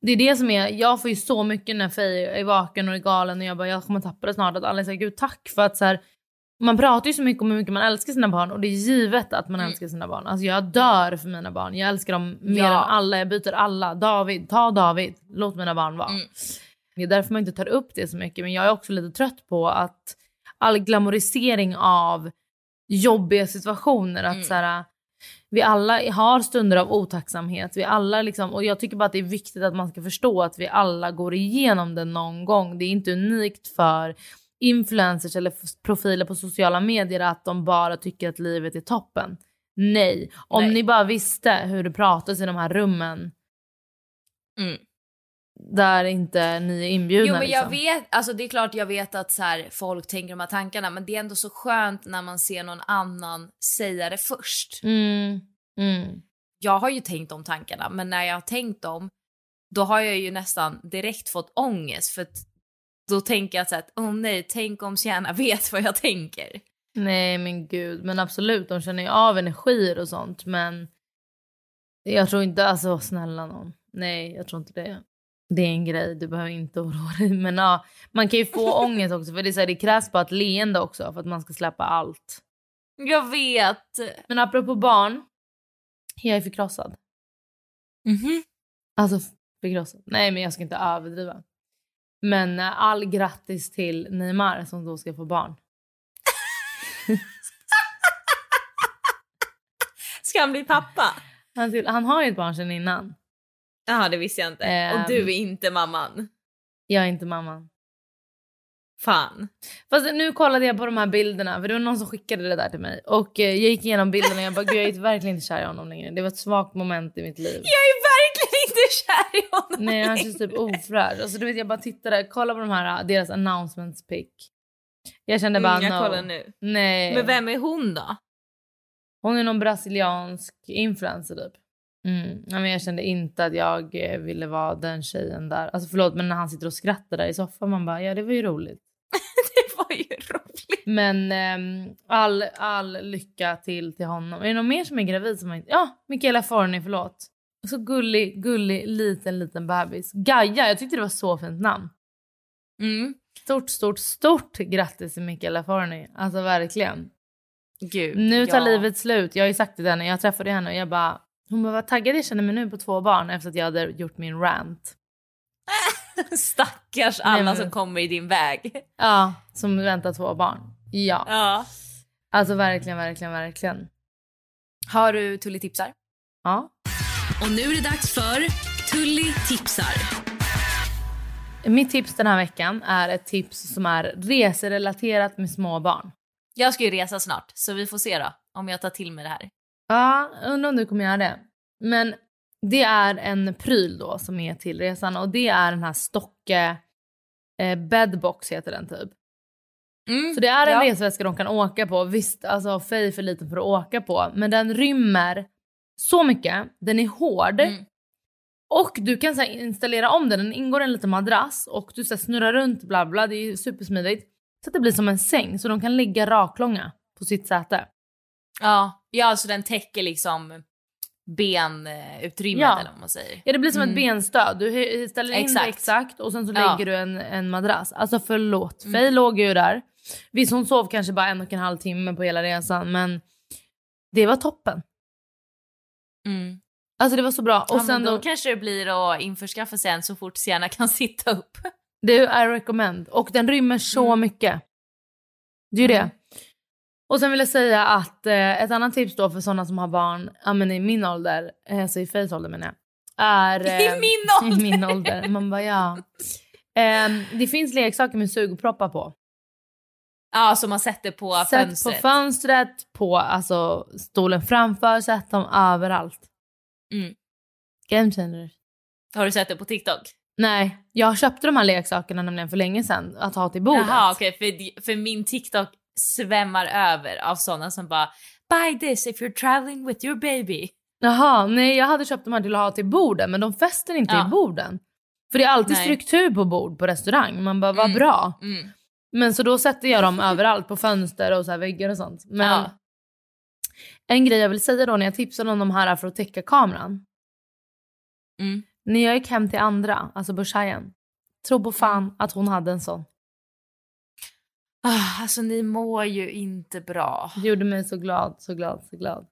Det är det som är, jag får ju så mycket när Faye är vaken och är galen och jag bara jag kommer tappa det snart att alla säger gud tack för att så här, man pratar ju så mycket om hur mycket man älskar sina barn och det är givet att man Mm. älskar sina barn. Alltså jag dör för mina barn. Jag älskar dem mer Ja. än alla. Jag byter alla. David, ta David. Låt mina barn vara. Mm. Det är därför man inte tar upp det så mycket. Men jag är också lite trött på att all glamorisering av jobbiga situationer. Att Mm. så här, vi alla har stunder av otacksamhet. Vi alla liksom, och jag tycker bara att det är viktigt att man ska förstå att vi alla går igenom det någon gång. Det är inte unikt för influencers eller profiler på sociala medier att de bara tycker att livet är toppen. Nej, om Nej. ni bara visste hur det pratas i de här rummen Mm. där inte ni är inbjudna. Jo men jag liksom. vet, alltså det är klart jag vet att så här, folk tänker de här tankarna men det är ändå så skönt när man ser någon annan säga det först. Mm, mm. Jag har ju tänkt de tankarna men när jag har tänkt dem då har jag ju nästan direkt fått ångest för att då tänker jag så att åh nej, tänk om Sienna vet vad jag tänker. Nej men gud, men absolut de känner ju av energier och sånt men jag tror inte, alltså snälla någon. Nej jag tror inte det. Det är en grej, du behöver inte oroa dig. Men ja, man kan ju få [LAUGHS] ångest också för det, är så här, det krävs bara ett leende också för att man ska släppa allt. Jag vet. Men apropå barn, jag är förkrossad. Mhm. Alltså förkrossad. Nej men jag ska inte överdriva. Men eh, all grattis till Neymar som då ska få barn. [LAUGHS] Ska han bli pappa? Han, till, han har ju ett barn sedan innan. Ja det visste jag inte. Ehm. Och du är inte mamman. Jag är inte mamman. Fan. Fast nu kollade jag på de här bilderna för det var någon som skickade det där till mig. Och eh, jag gick igenom bilderna och jag bara gud jag är verkligen inte kär i honom längre. Det var ett svagt moment i mitt liv. Jag är kär i honom Nej han känns typ ofräsch. Alltså du vet jag bara tittade, kolla på de här, deras announcements pic. Jag kände bara Mm, jag no. kollar nu. Nej. Men vem är hon då? Hon är någon brasiliansk influencer typ. Mm. Ja, men jag kände inte att jag eh, ville vara den tjejen där. Alltså förlåt men när han sitter och skrattar där i soffan man bara ja det var ju roligt. [LAUGHS] Det var ju roligt. Men ehm, all, all lycka till till honom. Är det någon mer som är gravid som inte... Ja, Michaela Forni, förlåt. Så gullig, gullig, liten, liten bebis. Gaia, jag tyckte det var så fint namn. Mm. Stort, stort, stort grattis till Michaela Forni. Alltså verkligen. Gud. Nu tar ja. livet slut. Jag har ju sagt det till henne. Jag träffade henne och jag bara... Hon bara, vad taggad jag känner mig nu på två barn efter att jag hade gjort min rant. [LAUGHS] Stackars Nej, alla men- som kommer i din väg. Ja, som väntar två barn. Ja. Ja. Alltså verkligen, verkligen, verkligen. Har du Tully tipsar? Ja. Och nu är det dags för Tully tipsar. Mitt tips den här veckan är ett tips som är reserelaterat med små barn. Jag ska ju resa snart så vi får se då om jag tar till mig det här. Ja, undrar om du kommer göra det. Men det är en pryl då som är till resan och det är den här Stocke eh, Bedbox heter den typ. Mm. Så det är en ja. resväska de kan åka på. Visst, alltså Faye är för liten för att åka på, men den rymmer så mycket. Den är hård. Mm. Och du kan så installera om den. Den ingår i en liten madrass och du så snurrar runt bla bla. Det är supersmidigt. Så att det blir som en säng så de kan ligga raklånga på sitt säte. Ja. ja, alltså den täcker liksom benutrymmet Ja. eller vad man säger. Ja det blir som Mm. ett benstöd. Du ställer in Exakt. det exakt och sen så Ja. lägger du en, en madrass. Alltså förlåt, Mm. Faye låg ju där. Visst hon sov kanske bara en och en halv timme på hela resan men det var toppen. Mm. Alltså det var så bra. Och Och sen då, då, kanske det blir att införskaffa sen så fort Sienna kan [LAUGHS] sitta upp. är I recommend. Och den rymmer så Mm. mycket. Det är ju det. Och sen vill jag säga att eh, ett annat tips då för sådana som har barn, ja men i min ålder, eh, alltså i Fays ålder menar jag. Är, I eh, [LAUGHS] min ålder! I min ålder. Man bara ja. Ehm, det finns leksaker med sugproppar på. Ja, som man sätter på Sätt fönstret. på fönstret, på alltså, stolen framför, sätt dem överallt. Mm. Game changer. Har du sett det på TikTok? Nej, jag köpte de här leksakerna nämligen för länge sedan att ha till bordet. Jaha okej, för, för min TikTok svämmar över av sådana som bara Buy this if you're traveling with your baby. Jaha, nej jag hade köpt de här till att ha till borden men de fäster inte Ja. i borden. För det är alltid Nej. struktur på bord på restaurang. Man bara, vad Mm. bra. Mm. Men så då sätter jag dem överallt på fönster och så här väggar och sånt. Men Ja. en grej jag vill säga då när jag tipsade om de här för att täcka kameran. Mm. När jag gick hem till andra, alltså börshajen, tro på fan att hon hade en sån. Ah, alltså ni mår ju inte bra. Det gjorde mig så glad, så glad, så glad.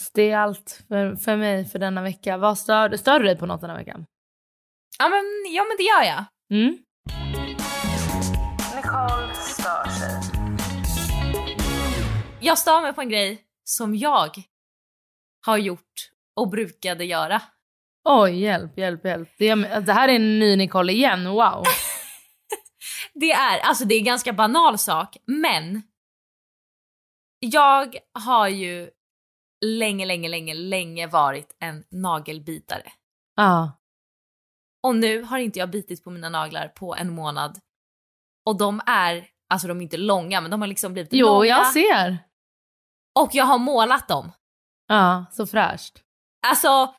Så det är allt för, för mig för denna vecka. Vad stör, stör du dig på något denna veckan? Ja men, ja, men det gör jag. Mm? Jag stör mig på en grej som jag har gjort och brukade göra. Oj, hjälp, hjälp, hjälp. Det, är- det här är en ny Nicole igen, wow. [LAUGHS] Det är, alltså det är en ganska banal sak, men jag har ju länge, länge, länge, länge varit en nagelbitare. Ja. Och nu har inte jag bitit på mina naglar på en månad. Och de är, alltså de är inte långa, men de har liksom blivit Jo, långa. jag ser. Och jag har målat dem. Ja, så fräscht. Alltså,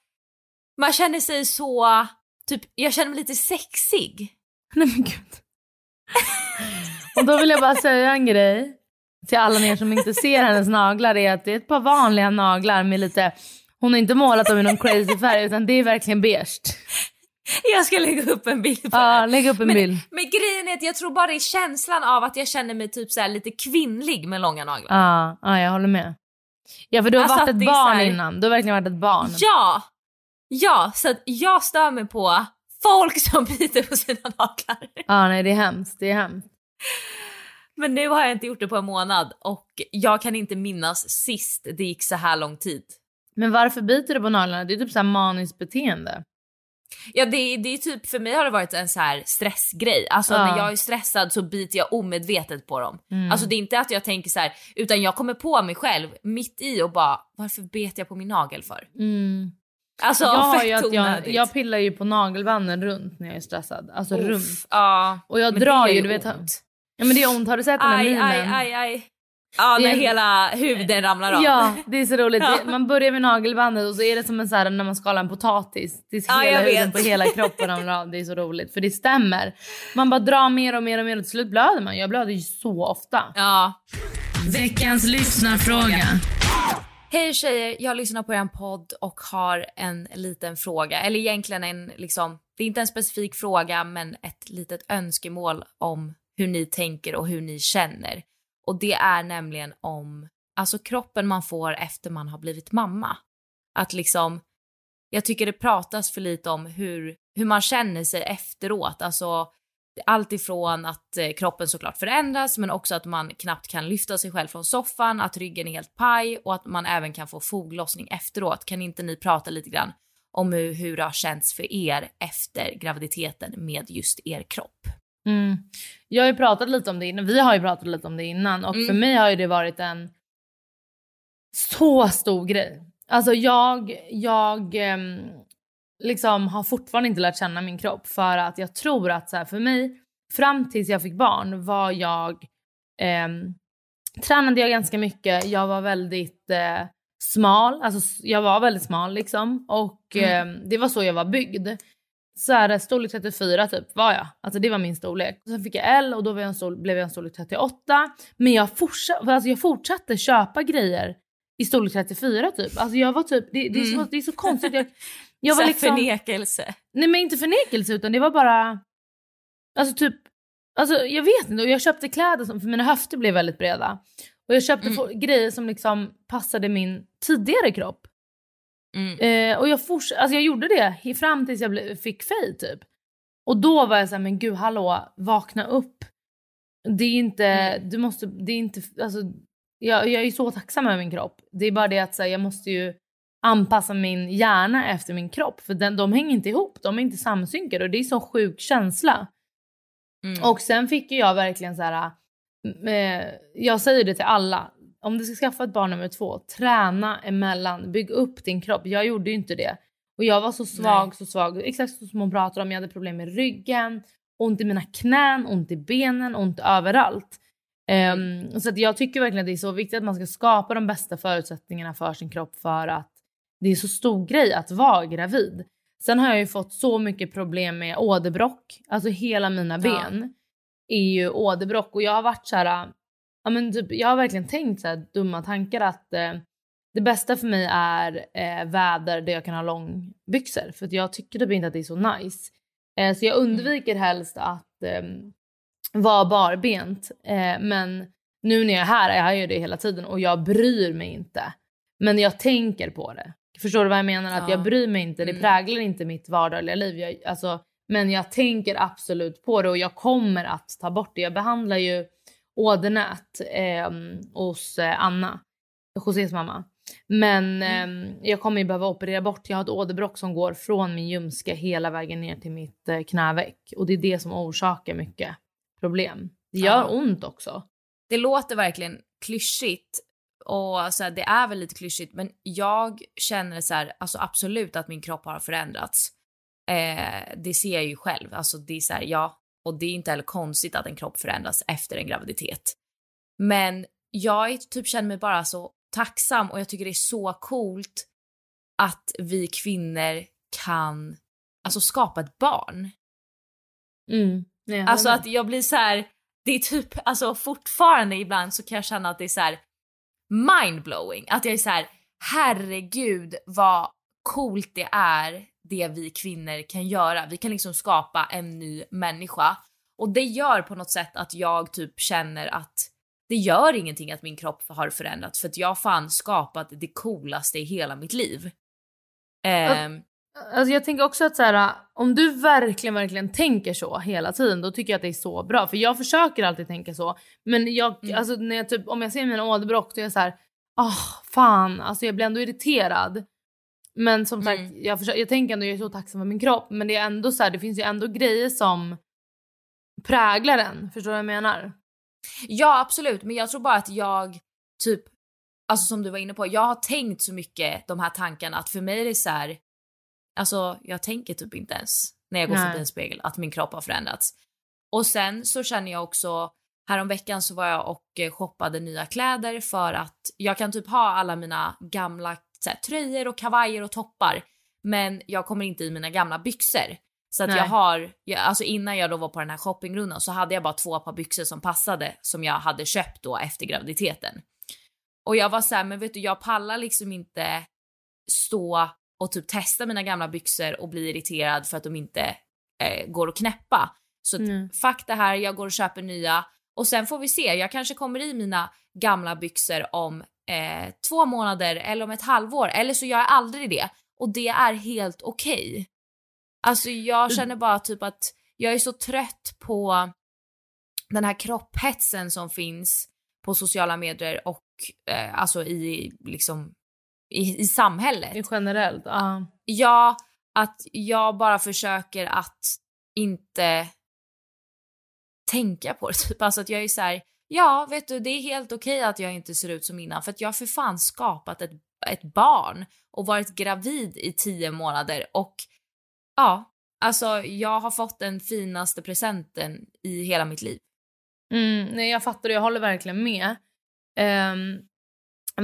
man känner sig så, typ, jag känner mig lite sexig. [LAUGHS] Nej men gud. Och då vill jag bara säga en grej till alla er som inte ser hennes naglar är att det är ett par vanliga naglar med lite, hon har inte målat dem i någon crazy färg utan det är verkligen beige. [LAUGHS] Jag ska lägga upp en bild på det här. lägg upp en men, bild. Men grejen är att jag tror bara det är känslan av att jag känner mig typ så lite kvinnlig med långa naglar. Ja, ja, jag håller med. Ja, för du har Alltså varit ett det barn här- innan. Du har verkligen varit ett barn. Ja! Ja, så att jag stör mig på folk som [LAUGHS] biter på sina naglar. Ja, nej det är hemskt. Det är hemskt. Men nu har jag inte gjort det på en månad och jag kan inte minnas sist det gick så här lång tid. Men varför biter du på naglarna? Det är typ så här maniskt beteende. Ja det, det är typ, för mig har det varit en så här stressgrej. Alltså Ja. när jag är stressad så biter jag omedvetet på dem. Mm. Alltså det är inte att jag tänker så här, utan jag kommer på mig själv mitt i och bara varför bet jag på min nagel för? Mm. Alltså jag, fett jag, onödigt. jag pillar ju på nagelbanden runt när jag är stressad. Alltså Uff, runt. Ja. Och jag drar ju, du vet. ont. Ja men det är ont. Har du sett den här memen? aj, aj, aj. Ja, när Det är- hela huden ramlar av. Ja, det är så roligt. Ja. Man börjar med nagelbandet och så är det som en så här, när man skalar en potatis. Är Ja, hela huden vet. på hela kroppen ramlar av. Det är så roligt. För det stämmer. Man bara drar mer och mer och mer och till slut blöder man. Jag blöder ju så ofta. Ja. Veckans lyssnarfråga. Hej tjejer, jag lyssnar på er podd och har en liten fråga. Eller egentligen en, liksom, det är inte en specifik fråga men ett litet önskemål om hur ni tänker och hur ni känner. Och det är nämligen om, alltså kroppen man får efter man har blivit mamma. Att liksom, jag tycker det pratas för lite om hur, hur man känner sig efteråt. Alltså allt ifrån att eh, kroppen såklart förändras men också att man knappt kan lyfta sig själv från soffan, att ryggen är helt paj och att man även kan få foglossning efteråt. Kan inte ni prata lite grann om hur, hur det har känts för er efter graviditeten med just er kropp? Mm. Jag har ju pratat lite om det innan. Vi har ju pratat lite om det innan och Mm. för mig har ju det varit en så stor grej. Alltså jag, jag ehm, liksom har fortfarande inte lärt känna min kropp för att jag tror att så här, för mig fram tills jag fick barn var jag ehm, tränade jag ganska mycket. Jag var väldigt eh, smal, alltså jag var väldigt smal liksom och Mm. ehm, det var så jag var byggd. Så här, storlek 34 typ var jag. Alltså det var min storlek. Sen fick jag L och då jag en stor, blev jag en storlek 38. Men jag, fortsatte, alltså jag fortsatte köpa grejer i storlek 34 typ. Alltså jag var typ, det, det, är, så, Mm. det är så konstigt. Jag, jag [LAUGHS] var liksom, Förnekelse. nej men inte förnekelse utan det var bara, alltså typ, alltså jag vet inte. Och jag köpte kläder som, för mina höfter blev väldigt breda. Och jag köpte Mm. grejer som liksom passade min tidigare kropp. Mm. Eh, och jag, forts- alltså jag gjorde det fram tills jag ble- fick fade typ. Och då var jag såhär, men gud hallå, vakna upp. Det är inte, Mm. du måste, det är inte, alltså jag, jag är så tacksam över min kropp. Det är bara det att så här, jag måste ju anpassa min hjärna efter min kropp. För den, de hänger inte ihop, de är inte samsynkade och det är så sjuk känsla. Mm. Och sen fick jag verkligen så här, eh, jag säger det till alla. Om du ska skaffa ett barn nummer två, träna emellan, bygg upp din kropp. Jag gjorde ju inte det. Och jag var så svag, Nej. så svag. Exakt som hon pratar om, jag hade problem med ryggen, ont i mina knän, ont i benen, ont överallt. Ehm, så jag tycker verkligen att det är så viktigt att man ska skapa de bästa förutsättningarna för sin kropp för att det är så stor grej att vara gravid. Sen har jag ju fått så mycket problem med åderbråck. Alltså hela mina Ja. ben är ju åderbråck och jag har varit så här, ja men typ, jag har verkligen tänkt så dumma tankar att eh, det bästa för mig är eh, väder där jag kan ha långbyxor för att jag tycker typ inte att det är så nice. Eh, så jag undviker helst att eh, vara barbent eh, men nu när jag är här är jag ju det hela tiden och jag bryr mig inte. Men jag tänker på det. Förstår du vad jag menar? Att Ja. jag bryr mig inte. Det Mm. präglar inte mitt vardagliga liv. Jag, alltså, men jag tänker absolut på det och jag kommer att ta bort det. Jag behandlar ju ådernät eh, hos Anna, Josés mamma. Men eh, jag kommer ju behöva operera bort. Jag har ett åderbråck som går från min ljumske hela vägen ner till mitt eh, knäveck. Och det är det som orsakar mycket problem. Det gör Ja. ont också. Det låter verkligen klyschigt och så här, det är väl lite klyschigt men jag känner så här, alltså absolut att min kropp har förändrats. Eh, det ser jag ju själv, alltså det är så här, ja, och det är inte heller konstigt att en kropp förändras efter en graviditet. Men jag är, typ känner mig bara så tacksam och jag tycker det är så coolt att vi kvinnor kan alltså skapa ett barn. Mm. Nej, Alltså att jag blir så här, det är typ, alltså fortfarande ibland så kan jag känna att det är så här mindblowing. Att jag är så här, herregud vad coolt det är det vi kvinnor kan göra. Vi kan liksom skapa en ny människa. Och det gör på något sätt att jag typ känner att det gör ingenting att min kropp har förändrats för att jag har fan skapat det coolaste i hela mitt liv. Ehm, Alltså jag tänker också att så här, om du verkligen, verkligen tänker så hela tiden, då tycker jag att det är så bra. För jag försöker alltid tänka så. Men jag, Mm. alltså när jag typ, om jag ser mina åderbråck, då är jag så här, åh fan, alltså jag blir ändå irriterad. Men som sagt, Mm. jag, försöker, jag tänker ändå, jag är så tacksam för min kropp. Men det är ändå så här, det finns ju ändå grejer som präglar den. Förstår du vad jag menar? Ja absolut, men jag tror bara att jag typ, alltså som du var inne på, jag har tänkt så mycket de här tankarna att för mig är det så här, alltså jag tänker typ inte ens när jag går Nej. förbi en spegel att min kropp har förändrats. Och sen så känner jag också, häromveckan så var jag och eh, shoppade nya kläder för att jag kan typ ha alla mina gamla så här, tröjor och kavajer och toppar, men jag kommer inte i mina gamla byxor. Så att Nej. jag har, jag, alltså innan jag då var på den här shoppingrundan så hade jag bara två par byxor som passade som jag hade köpt då efter graviditeten. Och jag var så här, men vet du jag pallar liksom inte stå och typ testa mina gamla byxor och bli irriterad för att de inte eh, går att knäppa. Så Mm. fuck det här, jag går och köper nya och sen får vi se. Jag kanske kommer i mina gamla byxor om eh, två månader eller om ett halvår eller så gör jag aldrig det och det är helt okej. Alltså jag känner bara typ att jag är så trött på den här kropphetsen som finns på sociala medier och eh, alltså i liksom i, i samhället. Är generellt. Ja. Ja, att jag bara försöker att inte tänka på det. Typ. Alltså att jag är så här, ja vet du det är helt okej att jag inte ser ut som innan för att jag har för fan skapat ett, ett barn och varit gravid i tio månader och ja, alltså jag har fått den finaste presenten i hela mitt liv. Mm, nej jag fattar och jag håller verkligen med. Um,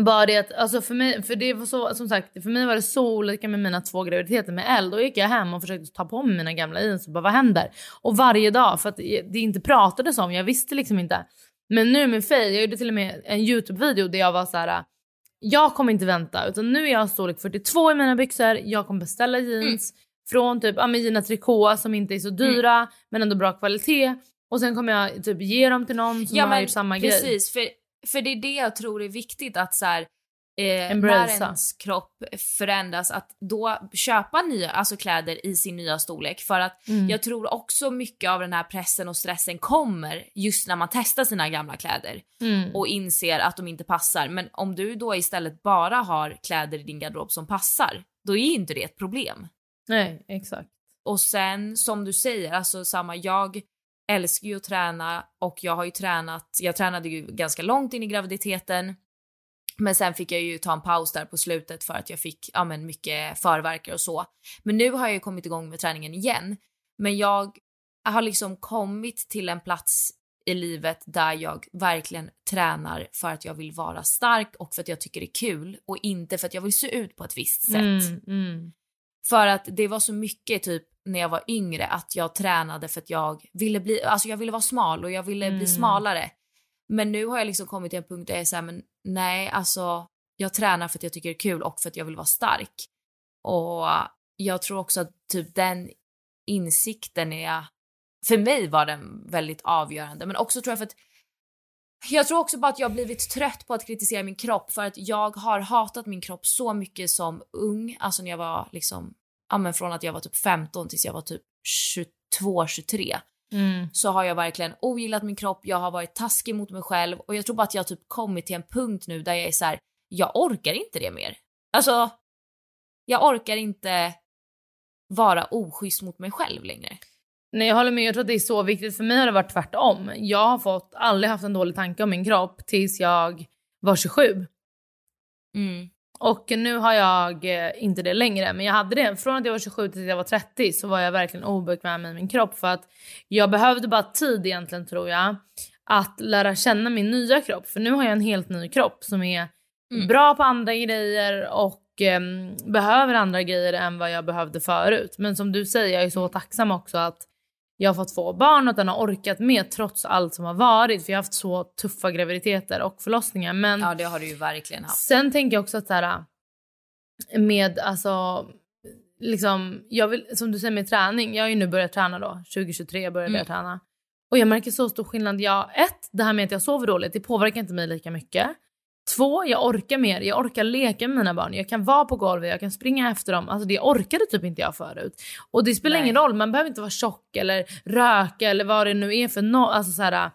bara det att, alltså för mig, för det var så, som sagt, för mig var det så olika med mina två graviditeter med L. Då gick jag hem och försökte ta på mig mina gamla jeans och bara vad händer? Och varje dag, för att eh, det inte pratades om, jag visste liksom inte. Men nu med Faye, jag gjorde till och med en YouTube-video där jag var så här. jag kommer inte vänta utan nu är jag storlek 42 i mina byxor, jag kommer beställa jeans från typ ja, men Gina Tricot som inte är så dyra men ändå bra kvalitet. Och sen kommer jag typ ge dem till någon som har gjort samma grej. precis, för, för det är det jag tror är viktigt att så här, eh, när ens kropp förändras, att då köpa nya alltså kläder i sin nya storlek. För att Mm. jag tror också mycket av den här pressen och stressen kommer just när man testar sina gamla kläder Mm. och inser att de inte passar. Men om du då istället bara har kläder i din garderob som passar, då är inte det ett problem. Nej, exakt. Och sen som du säger, alltså samma, jag älskar ju att träna och jag har ju tränat, jag tränade ju ganska långt in i graviditeten. Men sen fick jag ju ta en paus där på slutet för att jag fick ja, men mycket förverkar och så. Men nu har jag ju kommit igång med träningen igen. Men jag har liksom kommit till en plats i livet där jag verkligen tränar för att jag vill vara stark och för att jag tycker det är kul och inte för att jag vill se ut på ett visst sätt. Mm, mm. För att det var så mycket typ när jag var yngre att jag tränade för att jag ville bli, alltså jag ville vara smal och jag ville Mm. bli smalare. Men nu har jag liksom kommit till en punkt där jag är såhär, men nej alltså jag tränar för att jag tycker det är kul och för att jag vill vara stark. Och jag tror också att typ den insikten är, för mig var den väldigt avgörande. Men också tror jag för att jag tror också bara att jag har blivit trött på att kritisera min kropp för att jag har hatat min kropp så mycket som ung, alltså när jag var liksom, ja men från att jag var typ 15 tills jag var typ 22, 23 Mm. så har jag verkligen ogillat min kropp, jag har varit taskig mot mig själv och jag tror bara att jag har typ kommit till en punkt nu där jag är så här: jag orkar inte det mer. Alltså, jag orkar inte vara oschysst mot mig själv längre. Nej jag håller med, jag tror att det är så viktigt. För mig har det varit tvärtom. Jag har fått, aldrig haft en dålig tanke om min kropp tills jag var 27. Mm. Och nu har jag eh, inte det längre, men jag hade det. Från att jag var 27 till jag var 30 så var jag verkligen obekväm med min kropp för att jag behövde bara tid egentligen tror jag att lära känna min nya kropp. För nu har jag en helt ny kropp som är Mm. bra på andra grejer och ehm, behöver andra grejer än vad jag behövde förut. Men som du säger, jag är så tacksam också att jag har fått få barn och att den har orkat med trots allt som har varit. För jag har haft så tuffa graviditeter och förlossningar. Men Ja, det har du ju verkligen haft. Sen tänker jag också att så här, med alltså, liksom, jag vill, som du säger med träning, jag har ju nu börjat träna då, 2023 började Mm. jag träna. Och jag märker så stor skillnad. Jag, ett, det här med att jag sover dåligt, det påverkar inte mig lika mycket. Två, jag orkar mer. Jag orkar leka med mina barn. Jag kan vara på golvet, jag kan springa efter dem. Alltså det orkade typ inte jag förut. Och det spelar Nej. ingen roll, man behöver inte vara tjock eller röka eller vad det nu är för no- alltså så här,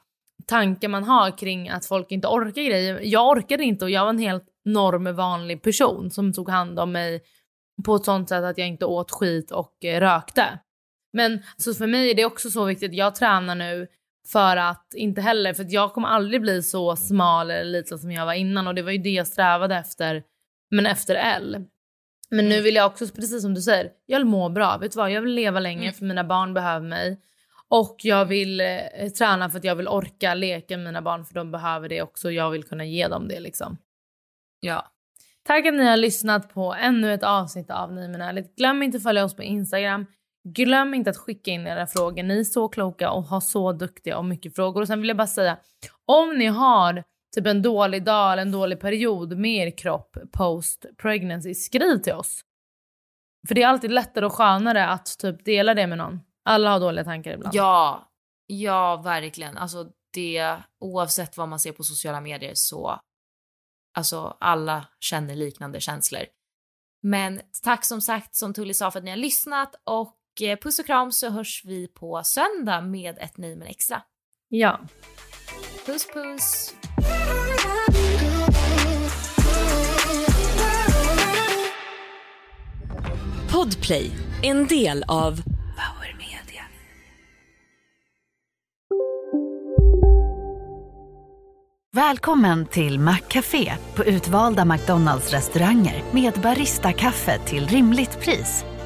tankar man har kring att folk inte orkar grejer. Jag orkade inte och jag var en helt norm vanlig person som tog hand om mig på ett sånt sätt att jag inte åt skit och eh, rökte. Men så för mig är det också så viktigt. Jag tränar nu för att inte heller, för jag kommer aldrig bli så smal eller liten som jag var innan och det var ju det jag strävade efter, men efter L. Men nu vill jag också, precis som du säger, jag vill må bra. Vet du vad? Jag vill leva länge Mm. för mina barn behöver mig. Och jag vill eh, träna för att jag vill orka leka med mina barn för de behöver det också. Jag vill kunna ge dem det liksom. Ja. Tack att ni har lyssnat på ännu ett avsnitt av Ni men ärligt. Glöm inte att följa oss på Instagram. Glöm inte att skicka in era frågor. Ni är så kloka och har så duktiga och mycket frågor. Och sen vill jag bara säga, om ni har typ en dålig dag eller en dålig period med er kropp post pregnancy, skriv till oss. För det är alltid lättare och skönare att typ dela det med någon. Alla har dåliga tankar ibland. Ja, ja verkligen. Alltså det, oavsett vad man ser på sociala medier så, alltså alla känner liknande känslor. Men tack som sagt som Tully sa för att ni har lyssnat och puss och kram så hörs vi på söndag med ett Nej men extra. ja. Puss puss! Podplay, en del av Power Media. Välkommen till Maccafé på utvalda McDonalds restauranger med Baristakaffe till rimligt pris.